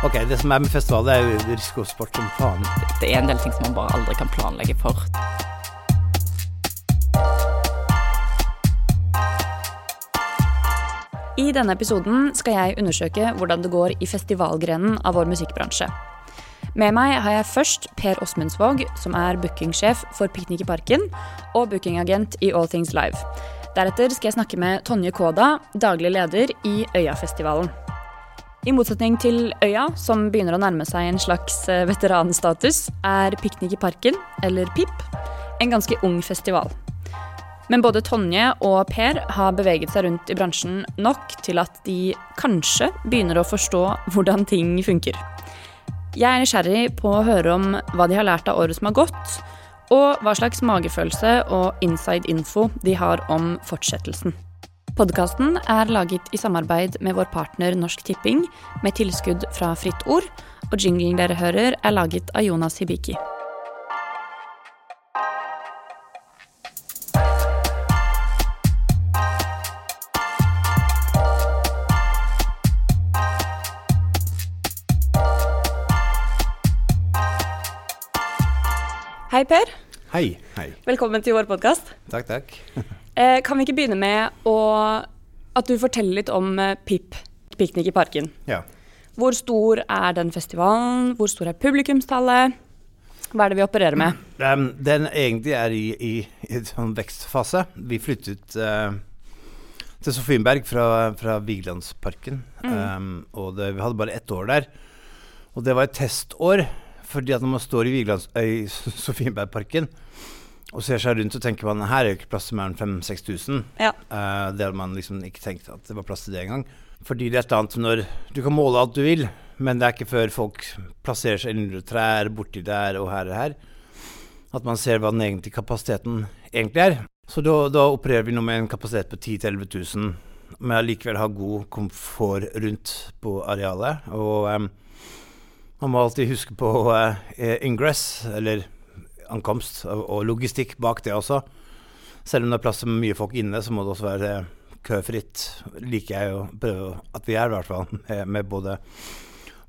Ok, det som er med festival, det er jo risikosport som faen. Det er en del ting som man bare aldri kan planlegge for. I denne episoden skal jeg undersøke hvordan det går i festivalgrenen av vår musikkbransje. Med meg har jeg først Per Åsmundsvåg, som er bookingsjef for Piknik i Parken og bookingagent i All Things Live. Deretter skal jeg snakke med Tonje Kåda, daglig leder i Øyafestivalen. I motsetning til Øya, som begynner å nærme seg en slags eh, veteranstatus, er Piknik i Parken, eller PIP, en ganske ung festival. Men både Tonje og Per har beveget seg rundt i bransjen nok til at de kanskje begynner å forstå hvordan ting funker. Jeg er nysgjerrig på å høre om hva de har lært av året som har gått, og hva slags magefølelse og inside info de har om fortsettelsen. Podkasten er laget i samarbeid med vår partner Norsk Tipping, med tilskudd fra Fritt Ord, og jinglen dere hører, er laget av Jonas Hibiki. Hei, Per. Hei, hei. Velkommen til vår podkast. Takk, takk. Eh, kan vi ikke begynne med å, at du forteller litt om eh, PIP, Piknik i Parken? Ja. Hvor stor er den festivalen? Hvor stor er publikumstallet? Hva er det vi opererer med? Um, den egentlig er i, i, i en sånn vekstfase. Vi flyttet uh, til Sofienberg fra, fra Vigelandsparken. Um, og det, vi hadde bare ett år der. Og det var et testår. Fordi at når man står i, Vigelands, øh, i Sofienbergparken og ser seg rundt, så tenker man her er jo ikke plass til mer enn 5000-6000. Ja. Uh, det hadde man liksom ikke tenkt at det var plass til det engang. Fordi det er et annet når Du kan måle alt du vil, men det er ikke før folk plasserer seg under trær, borti der og her og her, at man ser hva den egentlige kapasiteten egentlig er. Så da, da opererer vi nå med en kapasitet på 10 000-11 000, men allikevel har god komfort rundt på arealet. Og um, man må alltid huske på uh, ingress, eller ankomst, og, og logistikk bak det også. Selv om det er plass til mye folk inne, så må det også være køfritt. Liker jeg å prøve at vi er, i hvert fall. Med, med både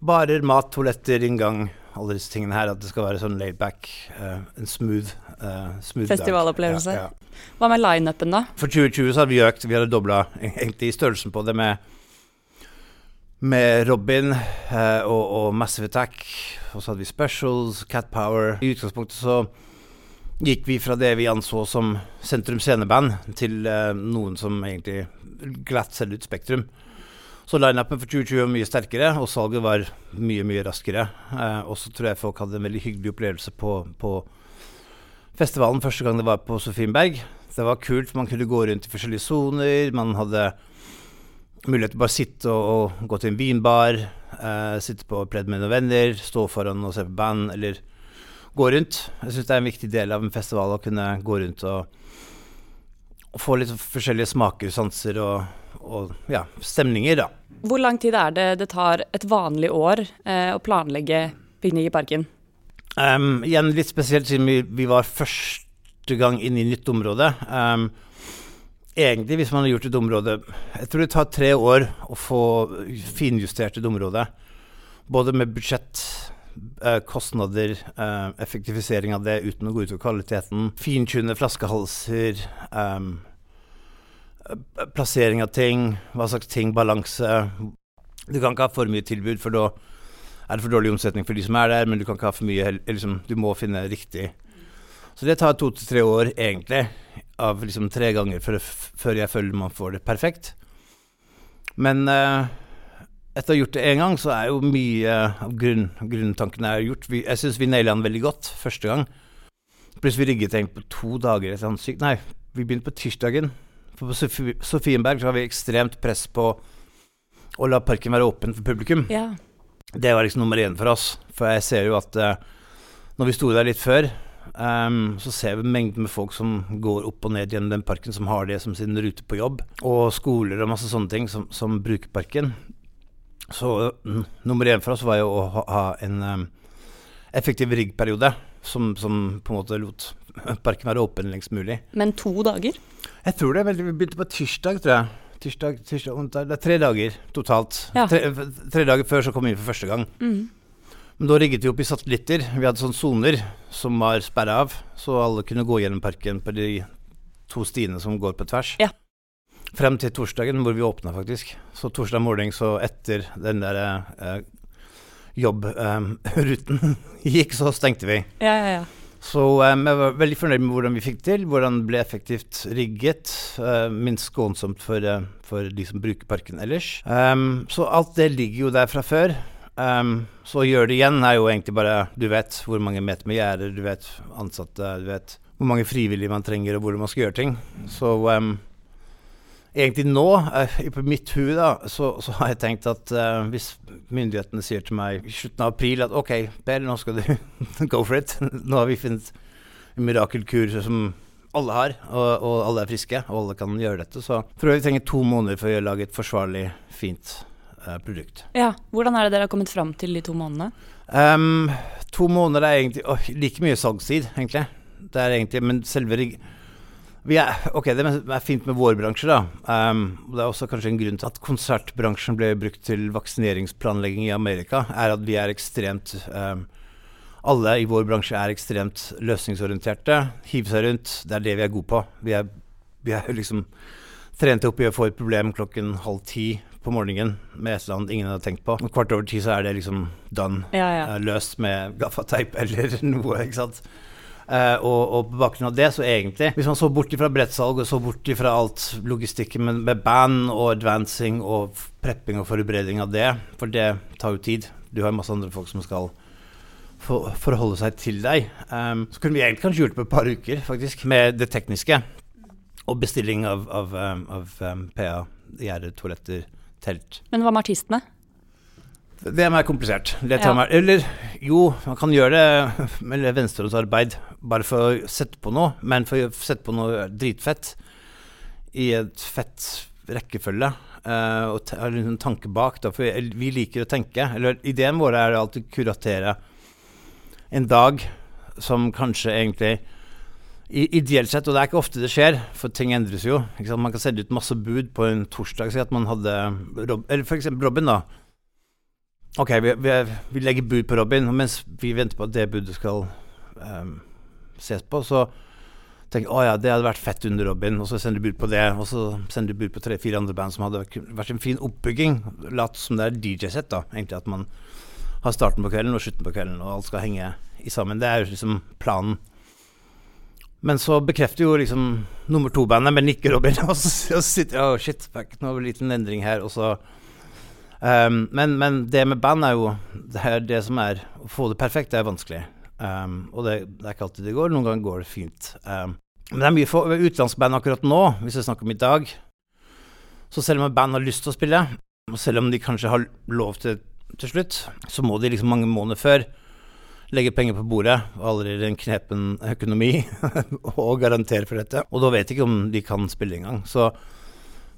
barer, mat, toaletter, inngang, alle disse tingene her. At det skal være sånn laid back, uh, en smooth, uh, smooth. Festivalopplevelse. Ja, ja. Hva med lineupen, da? For 2020 så hadde vi økt, vi hadde dobla egentlig størrelsen på det med med Robin eh, og, og, Massive Attack. Og så hadde vi Specials, Cat Power. I utgangspunktet så gikk vi fra det vi anså som sentrum sceneband, til eh, noen som egentlig glatt selger ut Spektrum. Så lineupen for 2020 var mye sterkere, og salget var mye, mye raskere. Eh, og så tror jeg folk hadde en veldig hyggelig opplevelse på, på festivalen første gang det var på Sofienberg. Det var kult, man kunne gå rundt i forskjellige soner. Man hadde mulighet til bare sitte og, og, gå til en vinbar, eh, sitte på pledd med noen venner, stå foran og se på band, eller gå rundt. Jeg syns det er en viktig del av en festival å kunne gå rundt og, og få litt forskjellige smaker, sanser og, og ja, stemninger, da. Hvor lang tid er det det tar et vanlig år eh, å planlegge piknik i parken? Um, igjen litt spesielt siden vi, vi, var første gang inn i nytt område. Um, egentlig, hvis man har gjort et område Jeg tror det tar tre år å få finjustert et område. Både med budsjett, eh, kostnader, eh, effektivisering av det uten å gå ut over kvaliteten. Fintune flaskehalser. Um, plassering av ting, hva slags ting, balanse. Du kan ikke ha for mye tilbud, for da er det for dårlig omsetning for de som er der, men du kan ikke ha for mye liksom, Du må finne riktig. Så det tar to til tre år, egentlig, av liksom tre ganger før, før jeg føler man får det perfekt. Men uh, etter å ha gjort det én gang, så er jo mye av grunn, grunntankene er gjort. Vi, jeg syns vi naila den veldig godt første gang. Pluss vi rigget egentlig på to dager etter hans. Nei, vi begynte på tirsdagen. For på Sofie, Sofienberg så har vi ekstremt press på å la parken være åpen for publikum. Ja. Det var liksom nummer én for oss. For jeg ser jo at uh, når vi sto der litt før, um, så ser vi mengden med folk som går opp og ned gjennom den parken, som har det som sin rute på jobb. Og skoler og masse sånne ting som, som bruker parken. Så uh, nummer én for oss var jo å ha, ha en um, effektiv riggperiode som, som på en måte lot parken være åpen lengst mulig. Men to dager? Jeg tror det. Vi begynte på tirsdag, tror jeg. tirsdag, tirsdag, Det er tre dager totalt. Ja. Tre, tre dager før så kom vi inn for første gang. Mm. Men da rigget vi opp i satellitter. Vi hadde sånne soner som var sperra av, så alle kunne gå gjennom parken på de to stiene som går på tvers. Ja. Frem til torsdagen, hvor vi åpna, faktisk. Så torsdag morgen, så etter den der eh, jobbruten gikk, så stengte vi. Ja, ja, ja. Så um, jeg var veldig fornøyd med hvordan vi fikk til, hvordan det ble effektivt rigget. Uh, minst skånsomt for, uh, for de som bruker parken ellers. Um, så alt det ligger jo der fra før. Um, så å gjøre det igjen er jo egentlig bare Du vet hvor mange meter med gjerder, du vet ansatte, du vet hvor mange frivillige man trenger, og hvor man skal gjøre ting. Så um, egentlig nå, uh, på mitt hue, da, så, så, har jeg tenkt at uh, hvis myndighetene sier til meg i slutten av april at OK, Per, nå skal du go for it. Nå har vi funnet en mirakelkur som alle har, og, og, alle er friske, og alle kan gjøre dette. Så tror jeg vi trenger to måneder for å lage et forsvarlig, fint produkt. Ja, Hvordan er det dere har kommet fram til de to månedene? Um, to måneder er egentlig oh, like mye salgstid, egentlig. Det er egentlig, Men selve vi er, ok, Det er fint med vår bransje, da. Um, det er også kanskje en grunn til at konsertbransjen ble brukt til vaksineringsplanlegging i Amerika, er at vi er ekstremt um, Alle i vår bransje er ekstremt løsningsorienterte. Hive seg rundt. Det er det vi er gode på. Vi er, vi er liksom trente opp i å få et problem klokken halv ti på morgenen med et eller annet ingen hadde tenkt på. Og kvart over ti så er det liksom done. Ja, ja. Uh, løst med gaffateip eller noe, ikke sant. Uh, og, og, på bakgrunn av det, så egentlig Hvis man så bort fra brettsalg og så bort fra alt logistikken med, med band og advancing og prepping og forberedning av det, for det tar jo tid. Du har masse andre folk som skal for, forholde seg til deg. Um, så kunne vi egentlig kanskje gjort det på et par uker, faktisk, med det tekniske. Og bestilling av, av, av, av PA, gjerde, toaletter, telt. Men hva med artistene? Det er mer komplisert. Ja. Meg, eller jo, man kan gjøre det med venstrehåndsarbeid bare for å sette på noe, men for å sette på noe dritfett i et fett rekkefølge. Uh, og har ha en tanke bak, da, for vi liker å tenke. Eller ideen vår er alltid å kuratere en dag som kanskje egentlig Ideelt sett, og det er ikke ofte det skjer, for ting endres jo. Ikke sant? Man kan sende ut masse bud på en torsdag. Si at man hadde Rob, Eller eksempel Robin, da. Ok, vi, vi, vi legger bud på Robin, og mens vi venter på at det budet skal um, ses på, så tenker jeg å ja, det hadde vært fett under Robin, og så sender du bud på det, og så sender du bud på tre-fire andre band som hadde vært- en fin oppbygging. Lat som det er DJ-sett, da, egentlig. At man har starten på kvelden og slutten på kvelden, og alt skal henge i sammen. Det er jo liksom planen. Men så bekrefter jo liksom nummer to-bandet med Nikke Robin, og så, og sitter jeg oh shit, fuck, nå en liten endring her, og så Um, men, men det med band er jo det, er det som er Å få det perfekt, det er vanskelig. Um, og det, det er ikke alltid det går. Noen ganger går det fint. Um, men det er mye for utenlandsband akkurat nå, hvis jeg snakker om i dag. Så selv om et band har lyst til å spille, og selv om de kanskje har lov til til slutt, så må de liksom mange måneder før legge penger på bordet, allerede en knepen økonomi, og garantere for dette. Og da vet ikke om de kan spille engang. Så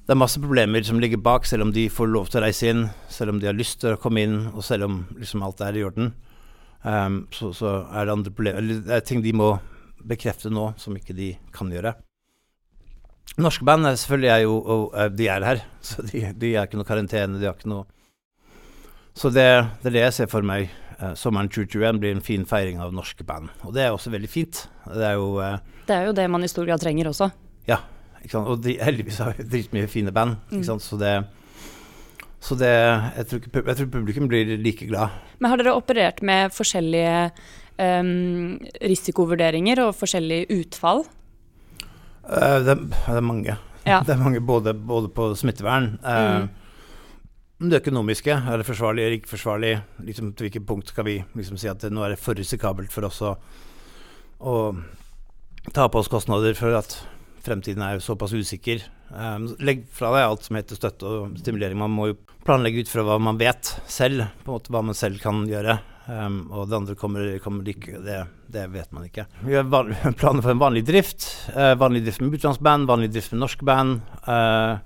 det er masse problemer som ligger bak, selv om de får lov til å reise inn, selv om de har lyst til å komme inn, og selv om liksom alt er i orden. Um, så, så er det andre problemer det er ting de må bekrefte nå, som ikke de kan gjøre. Norske band er selvfølgelig er jo og, eh, De er her, så de, de er ikke noe karantene, de har ikke noe Så det, det er det jeg ser for meg. Eh, sommeren 2021 blir en fin feiring av norske band, og det er også veldig fint. Det er jo eh, Det er jo det man i stor grad trenger også. ja, og de, heldigvis har vi dritmye fine band. Mm. Så det, så det jeg, tror ikke, jeg tror publikum blir like glad. Men har dere operert med forskjellige um, risikovurderinger og forskjellige utfall? Uh, det, det er mange. Ja. Det er mange både, både på smittevern eh, Det økonomiske, er det forsvarlig eller ikke forsvarlig? Liksom, til hvilket punkt skal vi liksom si at nå er det for risikabelt for oss å, å ta på oss kostnader for at fremtiden er såpass usikker. Um, legg fra deg alt som heter støtte og stimulering. Man må jo planlegge ut fra hva man vet selv, på en måte hva man selv kan gjøre. Um, og det andre kommer, kommer ikke, det, det vet man ikke. Vi har planer for en vanlig drift. Uh, vanlig drift med utenlandsband, vanlig drift med norsk band. Uh,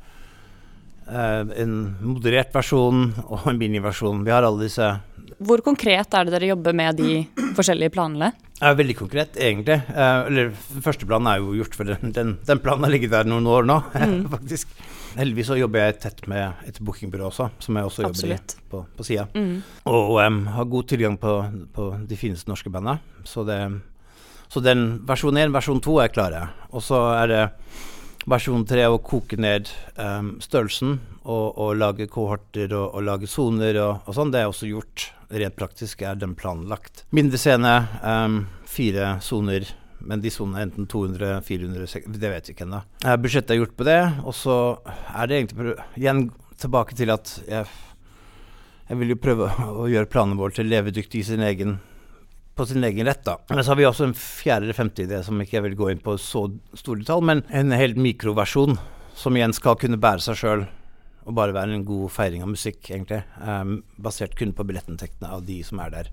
en moderert versjon og en miniversjon. Vi har alle disse Hvor konkret er det dere jobber med de forskjellige planene? Ja, veldig konkret, egentlig. Eh, eller første planen er jo gjort, for den, den, den planen har ligget der noen år nå, faktisk. heldigvis så jobber jeg tett med et bookingbyrå også, som jeg også jobber Absolutt. i på, på sida. Mm. Og um, har god tilgang på, på de fineste norske bandene. Så, det, så den versjon 1, versjon 2 er klare. Og så er det versjon 3 å koke ned um, størrelsen og, og lage kohorter og, og lage soner og, og sånn. Det er også gjort. Rent praktisk er den planlagt. Mindre scene, um, fire soner. Men de sonene er enten 200, 400 sek- Det vet vi ikke ennå. Eh, Budsjettet er gjort på det. Og så er det egentlig igjen tilbake til at jeg jeg vil jo prøve å gjøre planene våre til levedyktige i sin egen, på sin egen rett. da. Men så har vi også en fjerde eller femte idé som ikke jeg vil gå inn på så stor detalj, men en helt mikroversjon som igjen skal kunne bære seg sjøl og bare være en god feiring av musikk, egentlig. Um, basert kun på billettinntektene av de som er der.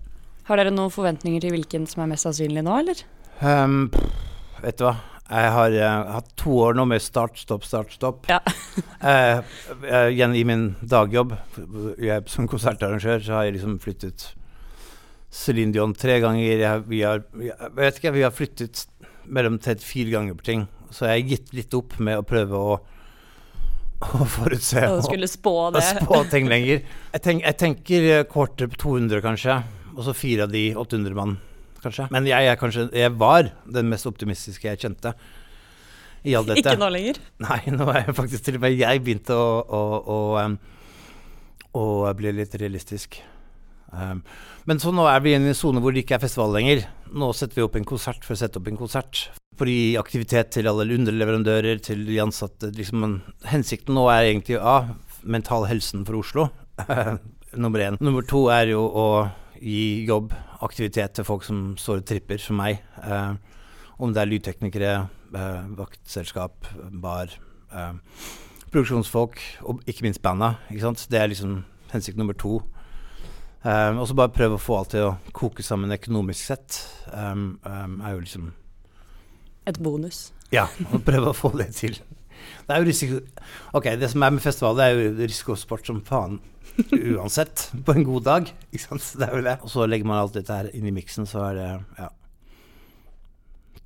Har dere noen forventninger til hvilken som er mest sannsynlig nå, eller? Um, pff, vet du hva? Jeg har uh, hatt to år nå med start, stopp, start, stopp. Ja. uh, uh, igjen i min dagjobb jeg, som konsertarrangør så har jeg liksom flyttet Céline Dion tre ganger. Jeg, vi, har, jeg vet ikke, vi har flyttet mellom tre til fire ganger på ting. Så jeg har gitt litt opp med å prøve å, å forutse Og og, skulle spå og spå ting lenger. Jeg, tenk, jeg tenker eh, på 200, kanskje. Og så fire av de 800 mann, kanskje. Men jeg, jeg, kanskje, jeg var den mest optimistiske jeg kjente. Ikke nå lenger. Nei, nå er jeg faktisk til og med jeg begynte å, å, å, å bli litt realistisk. Um, men så nå er vi inne i en sone hvor det ikke er festival lenger. Nå setter vi opp en konsert for å sette opp en konsert. For å gi aktivitet til alle underleverandører, til de ansatte. Liksom, hensikten nå er egentlig A. Mental helsen for Oslo. Nummer én. Nummer to er jo å gi jobb, aktivitet til folk som står og tripper, som meg. Uh, om det er lydteknikere, uh, vaktselskap, bar, Uh, produksjonsfolk og ikke minst banda. Ikke? Det er liksom hensikt nummer to. Um, og så bare prøve å få alt til å koke sammen økonomisk sett. Um, um, er jo liksom Et bonus. Ja, og prøve å få det til. Det er jo risiko Ok, det som er med festival, det er jo risikosport som faen. Uansett. På en god dag. Ikke sant. Det er jo det. Og så legger man alt dette her inn i miksen, så er det ja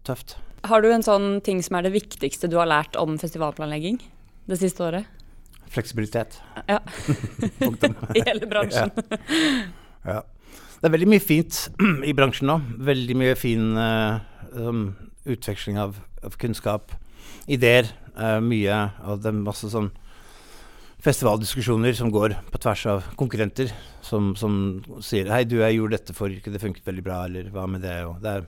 tøft. Har du en sånn ting som er det viktigste du har lært om festivalplanlegging det siste året? Fleksibilitet. Ja. I hele bransjen. Ja. Det er veldig mye fint i bransjen nå. Veldig mye fin uh, um, utveksling av, av kunnskap, ideer. Uh, mye av det er masse sånn festivaldiskusjoner som går på tvers av konkurrenter, som, som sier 'hei, du, jeg gjorde dette forrige ikke det funket veldig bra', eller 'hva med det'? Og det er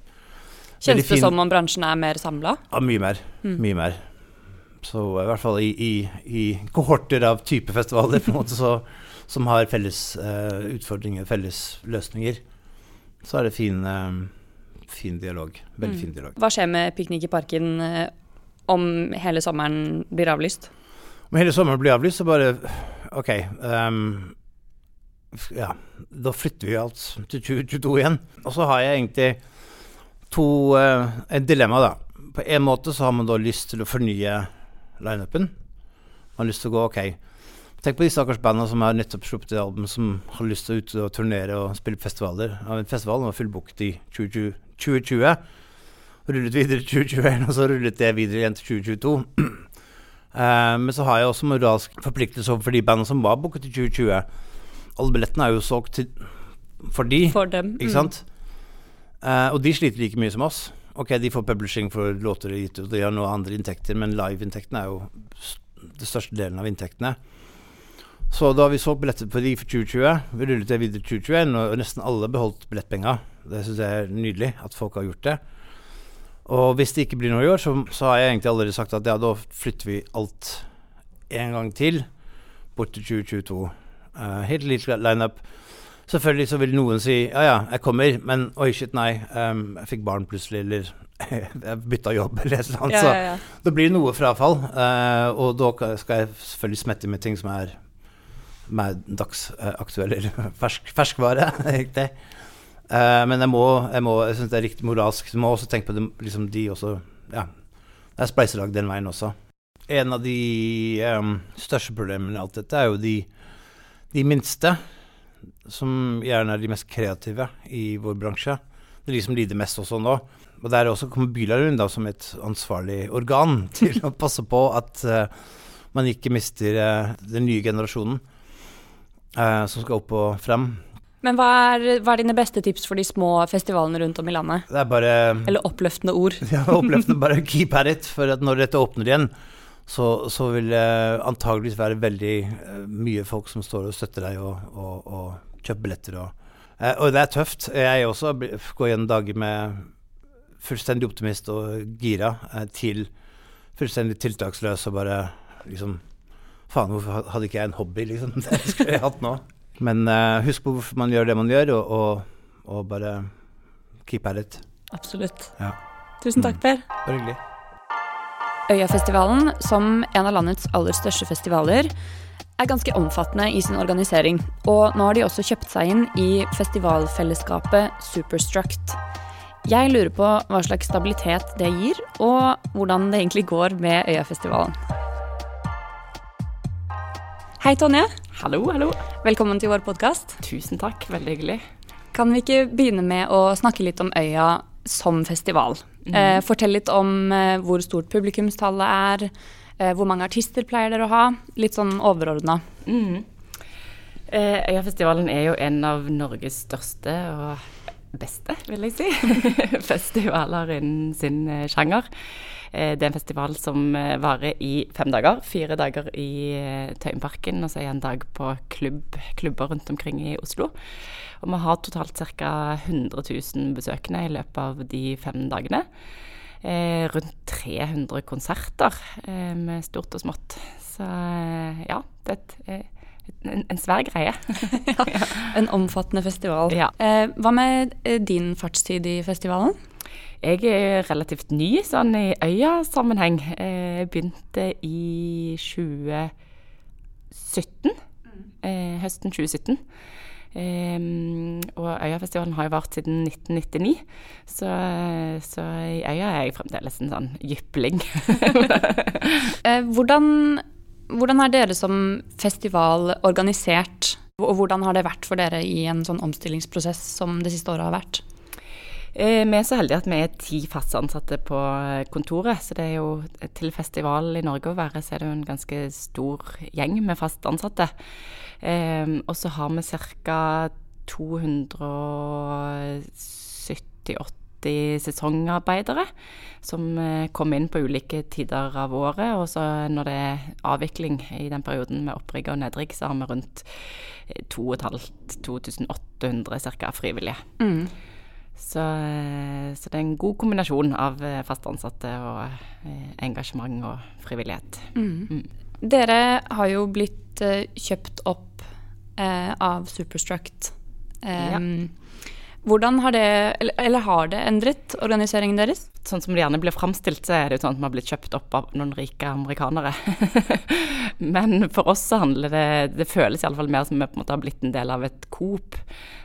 Kjennes det fin- som om bransjen er mer samla? Ja, mye mer. Mm. Mye mer. Så i hvert fall i, i, i kohorter av type festivaler på en måte så, som har felles uh, utfordringer, felles løsninger, så er det fin, uh, fin dialog. Veldig Mm. fin dialog. Hva skjer med Piknik i parken uh, om hele sommeren blir avlyst? Om hele sommeren blir avlyst, så bare OK. Um, ja, da flytter vi alt til 2022 igjen. Og så har jeg egentlig to uh, Et dilemma, da. På en måte så har man da lyst til å fornye lineupen. Man har lyst til å gå OK. Tenk på de stakkars bandene som har nettopp sluppet et album, som har lyst til å ut og turnere og spille på festivaler. Ja, men Festivalen var fullbooket i 2020. 2020. Rullet videre til 2021, og så rullet det videre igjen til 2022. Uh, men så har jeg også moralsk forpliktelse overfor de bandene som var booket i 2020. Alle billettene er jo solgt til, for de, For dem? ikke sant? Uh, og de sliter like mye som oss. Ok, de får publishing for låter de gitt ut, de har noen andre inntekter, men liveinntektene er jo den største delen av inntektene. Så da vi solgt billetter på de for 2020. Vi rullet det videre 2021, og nesten alle beholdt billettpenga. Det syns jeg er nydelig at folk har gjort det. Og hvis det ikke blir noe i år, så, så har jeg egentlig allerede sagt at ja, da flytter vi alt en gang til bort til 2022. Uh, helt lik lineup. Selvfølgelig så vil noen si ja ja, jeg kommer, men oi shit, nei, um, jeg fikk barn plutselig, eller jeg bytta jobb, eller et eller annet. Ja, ja, så det blir noe frafall, Uh, og da skal jeg selvfølgelig smette med ting som er mer dagsaktuelle, eller fersk, ferskvare, riktig. Uh, men jeg må, jeg, må, jeg syns det er riktig moralsk. Du må også tenke på det, liksom de også Ja, det er spleiselag den veien også. En av de um, største problemene i alt dette er jo de, de minste, som gjerne er de mest kreative i vår bransje. Det er de som lider mest også nå. Og der også kommer Bylarund da som et ansvarlig organ til å passe på at uh, man ikke mister uh, den nye generasjonen uh, som skal opp og frem. Men hva er, hva er dine beste tips for de små festivalene rundt om i landet? Det er bare Eller oppløftende ord? Ja, oppløftende. Bare keep at it. For at når dette åpner igjen, så, så vil det antageligvis være veldig mye folk som står og støtter deg og, og, og kjøper billetter. Og, eh, og det er tøft. Jeg også går gjennom dager med fullstendig optimist og gira eh, til fullstendig tiltaksløs og bare liksom Faen, hvorfor hadde ikke jeg en hobby, liksom? Det skulle jeg hatt nå. Men eh, husk på hvorfor man gjør det man gjør, og, og, og bare keep at it. Absolutt. Ja. Tusen takk, Per. Bare hyggelig. Øyafestivalen, som en av landets aller største festivaler, er ganske omfattende i sin organisering. Og nå har de også kjøpt seg inn i festivalfellesskapet Superstruct. Jeg lurer på hva slags stabilitet det gir, og hvordan det egentlig går med Øyafestivalen. Hei, Tonje. Hallo, hallo. Velkommen til vår podkast. Tusen takk, veldig hyggelig. Kan vi ikke begynne med å snakke litt om Øya som festival? Eh, fortell litt om eh, hvor stort publikumstallet er. Eh, hvor mange artister pleier dere å ha? Litt sånn overordna. Mm. Øyafestivalen er jo en av Norges største og beste, vil jeg si, festivaler innen sin eh, sjanger. Eh, det er en festival som eh, varer i fem dager. Fire dager i Tøyenparken, og så en dag på klubb, klubber rundt omkring i Oslo. Og vi har totalt ca. 100 000 besøkende i løpet av de fem dagene. Eh, rundt 300 konserter eh, med stort og smått. Så ja, det er et, en, en svær greie. En omfattende festival. Ja. Eh, hva med eh, din fartstid i festivalen? Jeg er relativt ny sånn i Øya-sammenheng. Eh, Jeg begynte i 2017. Eh, høsten 2017. Um, og Øyafestivalen har jo vart siden 1999, så, så i Øya er jeg fremdeles en sånn jypling. Eh, hvordan, hvordan er dere som festival organisert? Og hvordan har det vært for dere i en sånn omstillingsprosess som det siste året har vært? Eh, vi er så heldige at vi er ti fast ansatte på kontoret. Så det er jo til festival i Norge å være, så er det jo en ganske stor gjeng med fast ansatte. Eh, og så har vi ca. 270-80 sesongarbeidere som kom kommer inn på ulike tider av året. Og så når det er avvikling i den perioden med opprigg og nedrigg, så har vi rundt 2500-2800 ca. frivillige. Mm. Så, eh, så det er en god kombinasjon av eh, fast ansatte og eh, engasjement og frivillighet. Mm. Dere har jo blitt eh, kjøpt opp eh, av Superstruct. Ja. Hvordan har det, eller, eller har det endret organiseringen deres? Sånn som det gjerne blir framstilt, så er det jo sånn at vi har blitt kjøpt opp av noen rike amerikanere. Men for oss så handler det Det føles iallfall mer som vi på en måte har blitt en del av et Coop.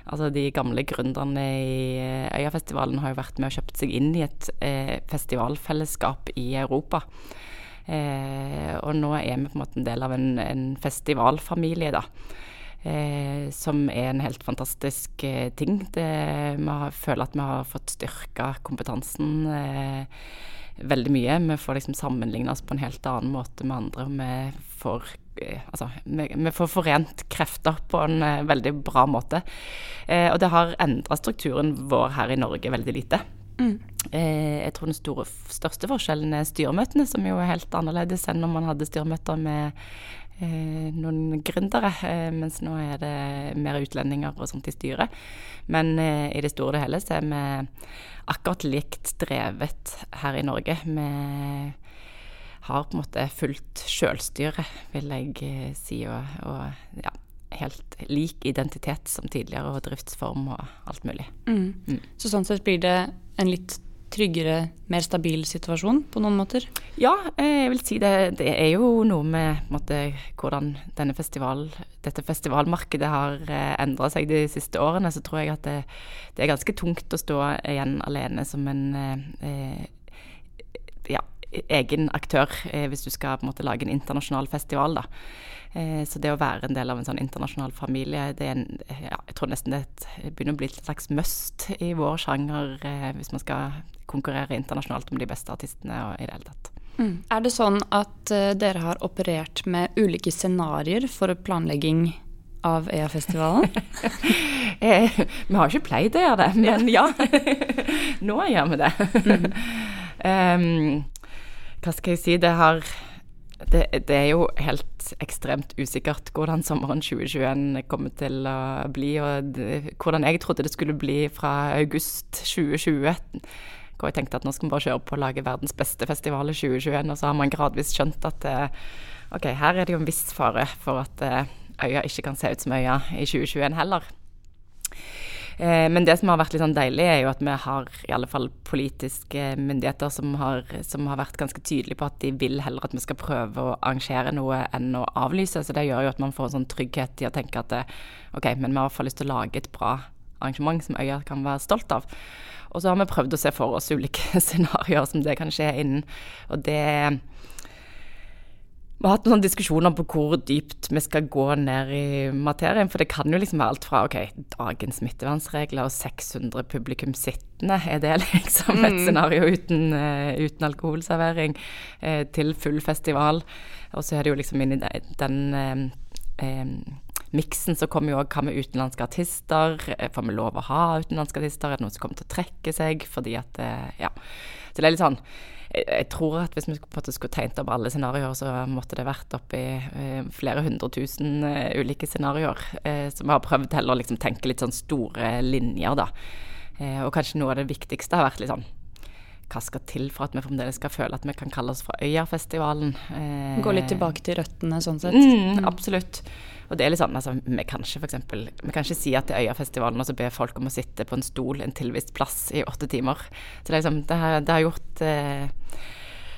Altså de gamle gründerne i eh, Øyafestivalen har jo vært med og kjøpt seg inn i et eh, festivalfellesskap i Europa. Eh, og nå er vi på en måte en del av en, en festivalfamilie, da. Eh, som er en helt fantastisk eh, ting. Det, vi har, føler at vi har fått styrka kompetansen eh, veldig mye. Vi får liksom sammenligne oss på en helt annen måte med andre. Vi får, eh, altså, vi, vi får forent krefter på en eh, veldig bra måte. Eh, og det har endra strukturen vår her i Norge veldig lite. Mm. Eh, jeg tror den store, største forskjellen er styremøtene, som jo er helt annerledes enn når man hadde styremøter med noen gründere, eh, mens nå er det mer utlendinger og sånt i styret. Men eh, i det store og hele så er vi akkurat likt drevet her i Norge. Vi har på en måte fullt sjølstyre, vil jeg eh, si, og, og ja, helt lik identitet som tidligere, og driftsform og alt mulig. Mm. Mm. Så sånn sett blir det en litt tryggere, mer stabil situasjon på noen måter? Ja, eh, jeg vil si det, det er jo noe med måte, hvordan festival, dette festivalmarkedet har eh, endra seg de siste årene. Så tror jeg at det, det er ganske tungt å stå igjen alene som en eh, ja, egen aktør eh, hvis du skal på en måte lage en internasjonal festival. da. Eh, så det å være en del av en sånn internasjonal familie, det er en, ja, jeg tror nesten det er et, det begynner å bli et slags must i vår sjanger eh, hvis man skal konkurrere internasjonalt om de beste artistene og i det hele tatt. Mm. Er det sånn at dere har operert med ulike scenarioer for planlegging av Øyafestivalen? eh, vi har ikke pleid å gjøre det, men ja. Nå gjør vi det. Mm. um, hva skal jeg si, det har det, det, er jo helt ekstremt usikkert hvordan sommeren 2021 kommer til å bli, og det, hvordan jeg trodde det skulle bli fra august 2020. Hvor jeg tenkte at nå skal vi bare kjøre på å lage verdens beste festival i 2021, og så har man gradvis skjønt at eh, ok, her er det jo en viss fare for at eh, øya ikke kan se ut som øya i 2021 heller. Eh, men det som har vært litt sånn deilig, er jo at vi har i alle fall politiske myndigheter som har, som har, vært ganske tydelige på at de vil heller at vi skal prøve å arrangere noe enn å avlyse. Så det gjør jo at man får en sånn trygghet i å tenke at eh, OK, men vi har i hvert fall lyst til å lage et bra arrangement som øya kan være stolt av. Og så har vi prøvd å se for oss ulike scenarioer som det kan skje innen. Og det vi har hatt noen diskusjoner på hvor dypt vi skal gå ned i materien. For det kan jo liksom være alt fra ok, dagens smittevernregler og 600 publikum sittende, er det liksom et mm. scenario uten, uh, uten alkoholservering, uh, til full festival. Og så er det jo liksom inni den uh, miksen så kommer jo òg hva med utenlandske artister. Får vi lov å ha utenlandske artister? Er det noen som kommer til å trekke seg? Fordi at Ja. Så det er litt sånn jeg tror at hvis vi på en måte skulle tegnet opp alle scenarioer, så måtte det vært oppi eh, flere hundre tusen eh, ulike scenarioer. Eh, så vi har prøvd heller å liksom tenke litt sånn store linjer, da. Eh, og kanskje noe av det viktigste har vært litt sånn hva skal til for at vi fremdeles skal føle at vi kan kalle oss for Øyafestivalen? Eh, Gå litt tilbake til røttene, sånn sett. Mm, absolutt. Og det er litt sånn, altså, vi kan ikke for eksempel, vi kan ikke si at det er Øyafestivalen og så be folk om å sitte på en stol en tilvist plass i åtte timer. Så det, liksom, det, har, det har gjort eh,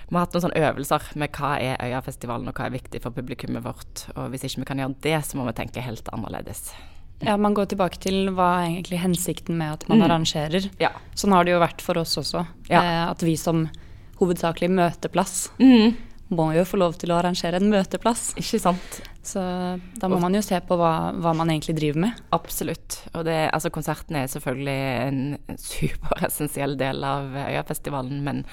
Vi har hatt noen sånne øvelser med hva er Øyafestivalen, og hva er viktig for publikummet vårt. Og hvis ikke vi kan gjøre det, så må vi tenke helt annerledes. Ja, Man går tilbake til hva er egentlig hensikten med at man mm. arrangerer. Ja. Sånn har det jo vært for oss også. Ja. Eh, at vi som hovedsakelig møteplass mm må jo få lov til å arrangere en møteplass. Ikke sant. Så da må man jo se på hva, hva man egentlig driver med. Absolutt. Og det, altså konserten er selvfølgelig en superessensiell del av Øyafestivalen, men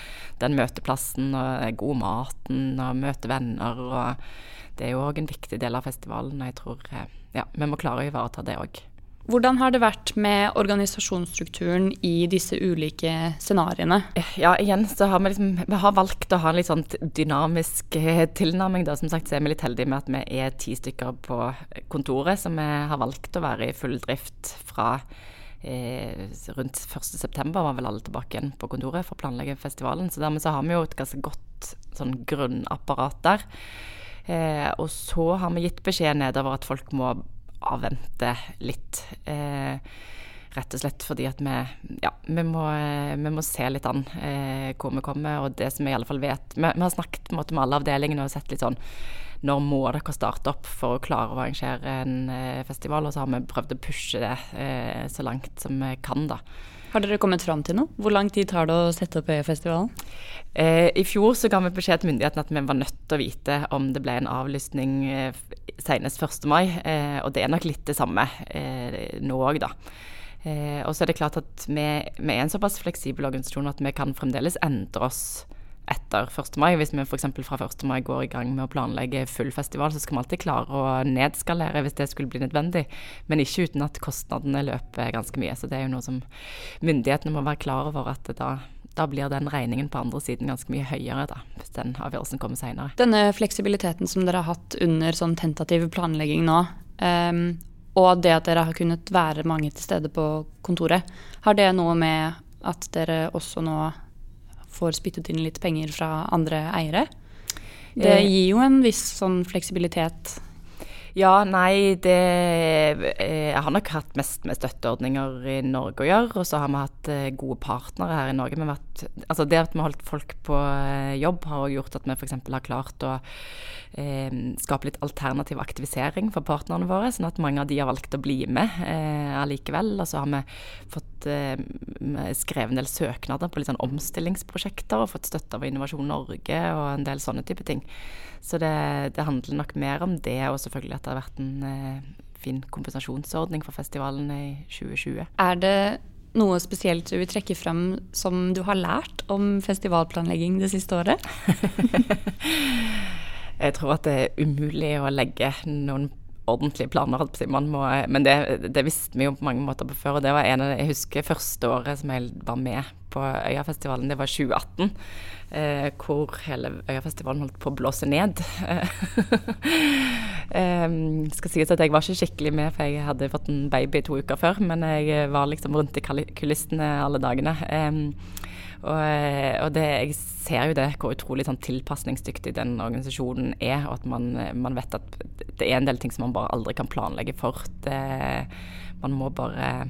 den møteplassen og god maten og møte venner og Det er jo òg en viktig del av festivalen, og jeg tror eh, ja, vi må klare å ivareta det òg. Hvordan har det vært med organisasjonsstrukturen i disse ulike scenarioene? Ja, igjen så har vi liksom Vi har valgt å ha en litt sånn dynamisk eh, tilnærming, da. Som sagt så er vi litt heldige med at vi er ti stykker på kontoret, så vi har valgt å være i full drift fra eh, rundt 1.9. var vel alle tilbake igjen på kontoret for å planlegge festivalen. Så dermed så har vi jo et ganske godt sånn grunnapparat der. Eh, og så har vi gitt beskjed nedover at folk må avvente litt. Eh, rett og slett fordi at vi, ja, vi, må, vi må se litt an eh, hvor vi kommer. Og det som vi i alle fall vet Vi, vi har snakket måte, med alle avdelingene og sett litt sånn Når må dere starte opp for å klare å arrangere en eh, festival? Og så har vi prøvd å pushe det eh, så langt som vi kan, da. Har dere kommet fram til noe? Hvor lang tid tar det å sette opp Øyafestivalen? Eh, I fjor så ga vi beskjed til myndighetene at vi var nødt til å vite om det ble en avlysning eh, senest 1. mai. Eh, og det er nok litt det samme eh, nå òg, da. Eh, og så er det klart at vi, vi er en såpass fleksibel organisasjon at vi kan fremdeles endre oss etter 1. mai. Hvis vi f.eks. fra 1. mai går i gang med å planlegge full festival, så skal vi alltid klare å nedskalere hvis det skulle bli nødvendig. Men ikke uten at kostnadene løper ganske mye. Så det er jo noe som myndighetene må være klar over at da, da blir den regningen på andre siden ganske mye høyere, da, hvis den avgjørelsen kommer senere. Denne fleksibiliteten som dere har hatt under sånn tentativ planlegging nå, um, og det at dere har kunnet være mange til stede på kontoret, har det noe med at dere også nå får spyttet inn litt penger fra andre eiere. Det eh. gir jo en viss sånn fleksibilitet. Ja, nei, det eh, Jeg har nok hatt mest med støtteordninger i Norge å gjøre. Og så har vi hatt eh, gode partnere her i Norge. Vært, altså det at vi har holdt folk på jobb, har også gjort at vi f.eks. har klart å eh, skape litt alternativ aktivisering for partnerne våre, sånn at mange av de har valgt å bli med eh, allikevel. Og så har vi fått eh, skrevet en del søknader på litt sånn omstillingsprosjekter og fått støtte av Innovasjon Norge og en del sånne type ting. Så det, det handler nok mer om det, og selvfølgelig at det har vært en eh, fin kompensasjonsordning for festivalen i 2020. Er det noe spesielt du vil trekke frem som du har lært om festivalplanlegging det siste året? jeg tror at det er umulig å legge noen ordentlige planer. Må, men det, det, visste vi jo på mange måter på før. og det var en av det, Jeg husker første året som jeg var med på Øyafestivalen, det var 2018. Eh, hvor hele Øyafestivalen holdt på å blåse ned. eh, skal sies at jeg var ikke skikkelig med, for jeg hadde fått en baby to uker før. Men jeg var liksom rundt i kulissene alle dagene. Eh, og, eh, og det, jeg ser jo det, hvor utrolig sånn, tilpasningsdyktig den organisasjonen er. Og at man, man, vet at det er en del ting som man bare aldri kan planlegge for. Det, man må bare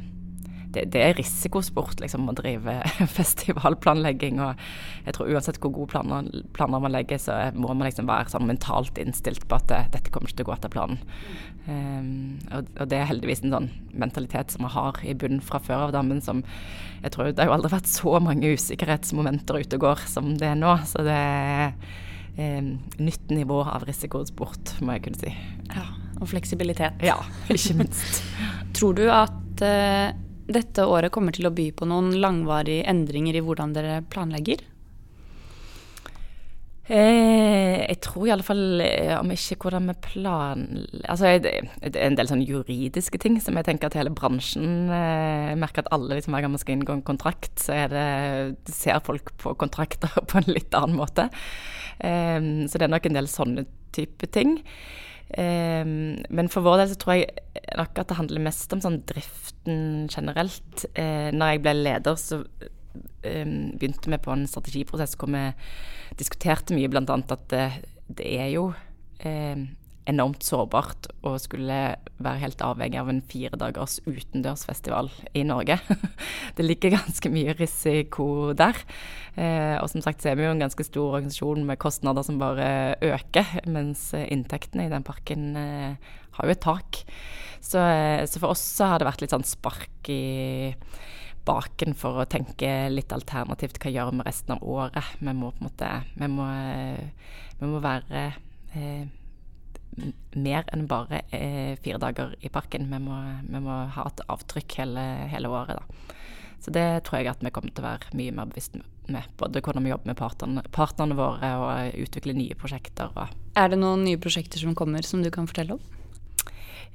det, det, er risikosport liksom, å drive festivalplanlegging. Og jeg tror uansett hvor gode planer, planer man legger, så må man liksom være sånn mentalt innstilt på at det, dette kommer ikke til å gå etter planen. Um, og, og, det er heldigvis en sånn mentalitet som vi har i bunnen fra før av, dammen, som jeg tror Det har jo aldri vært så mange usikkerhetsmomenter ute og går som det er nå. Så det er um, nytt nivå av risikosport, må jeg kunne si. Ja, Og fleksibilitet. Ja, ikke minst. tror du at uh, dette året kommer til å by på noen langvarige endringer i hvordan dere planlegger? Eh, jeg tror i alle fall eh, om ikke hvordan vi plan... Altså, det, er en del sånne juridiske ting som jeg tenker at hele bransjen eh, merker at alle liksom, hver gang man skal inngå en kontrakt, så det, ser folk på kontrakter på en litt annen måte. Eh, så det er nok en del sånne type ting. Um, men for vår del så tror jeg nok at det handler mest om sånn driften generelt. Eh, når jeg ble leder, så um, begynte vi på en strategiprosess hvor vi diskuterte mye, bl.a. at det, det, er jo um, enormt sårbart å skulle være helt avhengig av en fire dagers utendørsfestival i Norge. det ligger ganske mye risiko der. Eh, og som sagt så er vi jo en ganske stor organisasjon med kostnader som bare øker, mens inntektene i den parken eh, har jo et tak. Så, eh, så, for oss så har det vært litt sånn spark i baken for å tenke litt alternativt. Hva gjør vi resten av året? Vi må på en måte Vi må, vi må være eh, mer enn bare eh, fire dager i parken. Vi må, vi må ha et avtrykk hele, hele, året, da. Så det tror jeg at vi kommer til å være mye mer bevisst med. Både hvordan vi jobber med partnerne, partnerne våre og utvikle nye prosjekter. er det noen nye prosjekter som kommer som du kan fortelle om?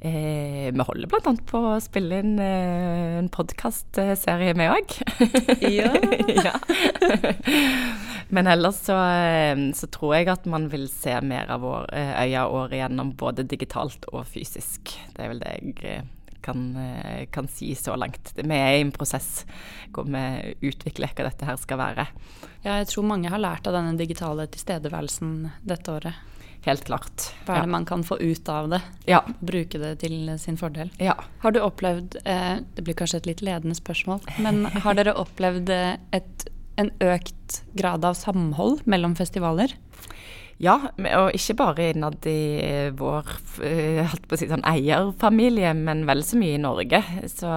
Eh, vi holder bl.a. på å spille inn eh, en podkastserie, vi òg. ja. ja. Men ellers så, eh, så, tror jeg at man vil se mer av vår, eh, øya året gjennom, både digitalt og fysisk. Det er vel det jeg eh, kan, kan si så langt. Vi er i en prosess hvor vi utvikler hva dette her skal være. Ja, jeg tror mange har lært av denne digitale tilstedeværelsen dette året. Helt klart. Hva er det ja. man kan få ut av det? Ja. Bruke det til sin fordel. Ja. Har du opplevd, eh, det blir kanskje et litt ledende spørsmål, men har dere opplevd eh, et, en økt grad av samhold mellom festivaler? Ja, og ikke bare innad i vår eh, si, sånn eierfamilie, men vel så mye i Norge. Så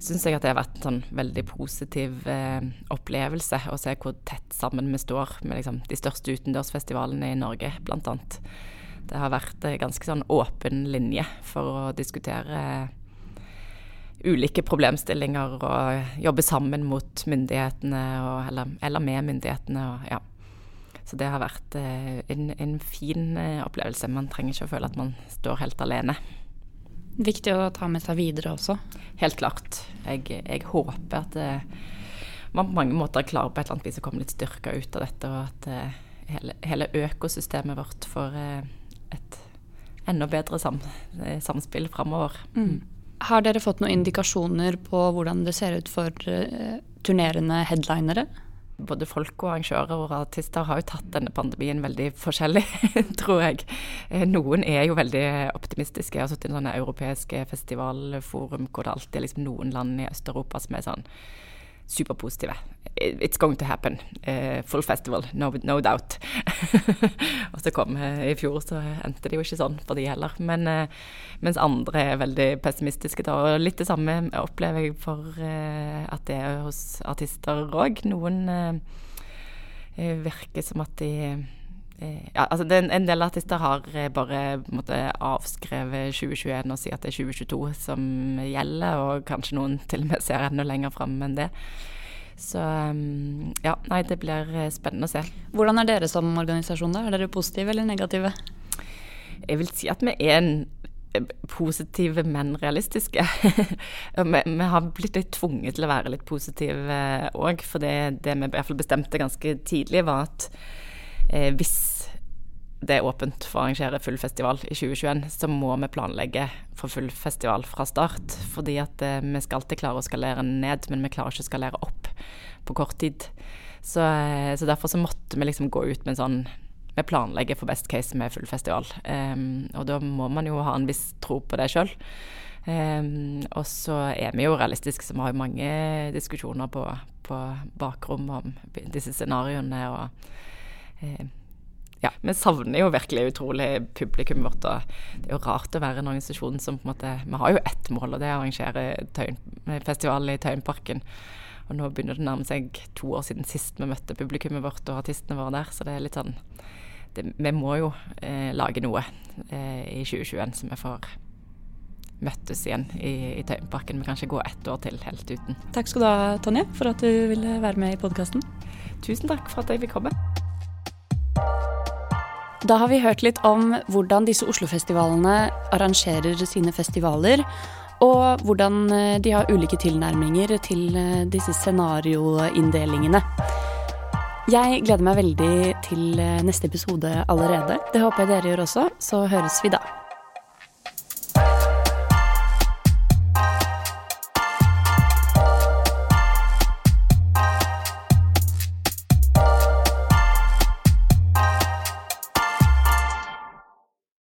syns jeg at det har vært en sånn veldig positiv eh, opplevelse å se hvor tett sammen vi står med liksom, de største utendørsfestivalene i Norge, bl.a. Det har vært eh, ganske sånn åpen linje for å diskutere eh, ulike problemstillinger og jobbe sammen mot myndighetene, og, eller, eller, med myndighetene. Og, ja. Så det har vært eh, en, en, fin eh, opplevelse. Man trenger ikke å føle at man står helt alene. Viktig å ta med seg videre også. Helt klart. Jeg, jeg håper at uh, man på mange måter klarer på et eller annet vis å komme litt styrka ut av dette, og at uh, hele, hele, økosystemet vårt får uh, et enda bedre sam, samspill framover. Mm. Har dere fått noen indikasjoner på hvordan det ser ut for turnerende headlinere? Både folk og arrangører og artister har jo tatt denne pandemien veldig forskjellig, tror jeg. Eh, noen er jo veldig optimistiske. Jeg har sittet i sånne europeiske festivalforum hvor det alltid er liksom noen land i Øst-Europa som er sånn superpositive. It's going to happen. Uh, full festival, no, no doubt. og så kom uh, i fjor, så endte det jo ikke sånn for de heller. Men, uh, mens andre er veldig pessimistiske. Da. Og litt det samme opplever jeg for at det er hos artister òg. Noen virker som at de ja, altså det, En del artister har bare måtte, avskrevet 2021 og sier at det er 2022 som gjelder, og kanskje noen til og med ser enda lenger fram enn det. Så ja, nei, det blir spennende å se. Hvordan er dere som organisasjon, da? Er dere positive eller negative? Jeg vil si at vi er en positive, men realistiske. vi, vi, har blitt litt tvunget til å være litt positive òg, for det, det, vi i hvert fall bestemte ganske tidlig, var at eh, hvis det er åpent for å arrangere full festival i 2021, så må vi planlegge for full festival fra start. Fordi at eh, vi skal alltid klare å skalere ned, men vi klarer ikke å skalere opp på kort tid. Så, eh, så derfor så måtte vi liksom gå ut med en sånn vi planlegger for best case med full festival. Um, og da må man jo ha en viss tro på det sjøl. Um, ehm, og så er vi jo realistiske, så vi har jo mange diskusjoner på, på bakrom om disse scenarioene. og ja, vi savner jo virkelig utrolig publikum vårt. Og det er jo rart å være en organisasjon som på en måte Vi har jo ett mål, og det er å arrangere tøyen, festival i Tøyenparken. Og nå begynner det å nærme seg to år siden sist vi møtte publikummet vårt og artistene våre der, så det er litt sånn det, Vi må jo eh, lage noe eh, i 2021 så vi får møttes igjen i, i Tøyenparken. Vi kan ikke gå ett år til helt uten. Takk skal du ha, Tonje, for at du ville være med i podkasten. Tusen takk for at jeg fikk komme. Da har vi hørt litt om hvordan disse Oslo-festivalene arrangerer sine festivaler, og hvordan eh, de har ulike tilnærminger til eh, disse scenarioinndelingene. Jeg gleder meg veldig til eh, neste episode allerede. Det håper jeg dere gjør også, så høres vi da.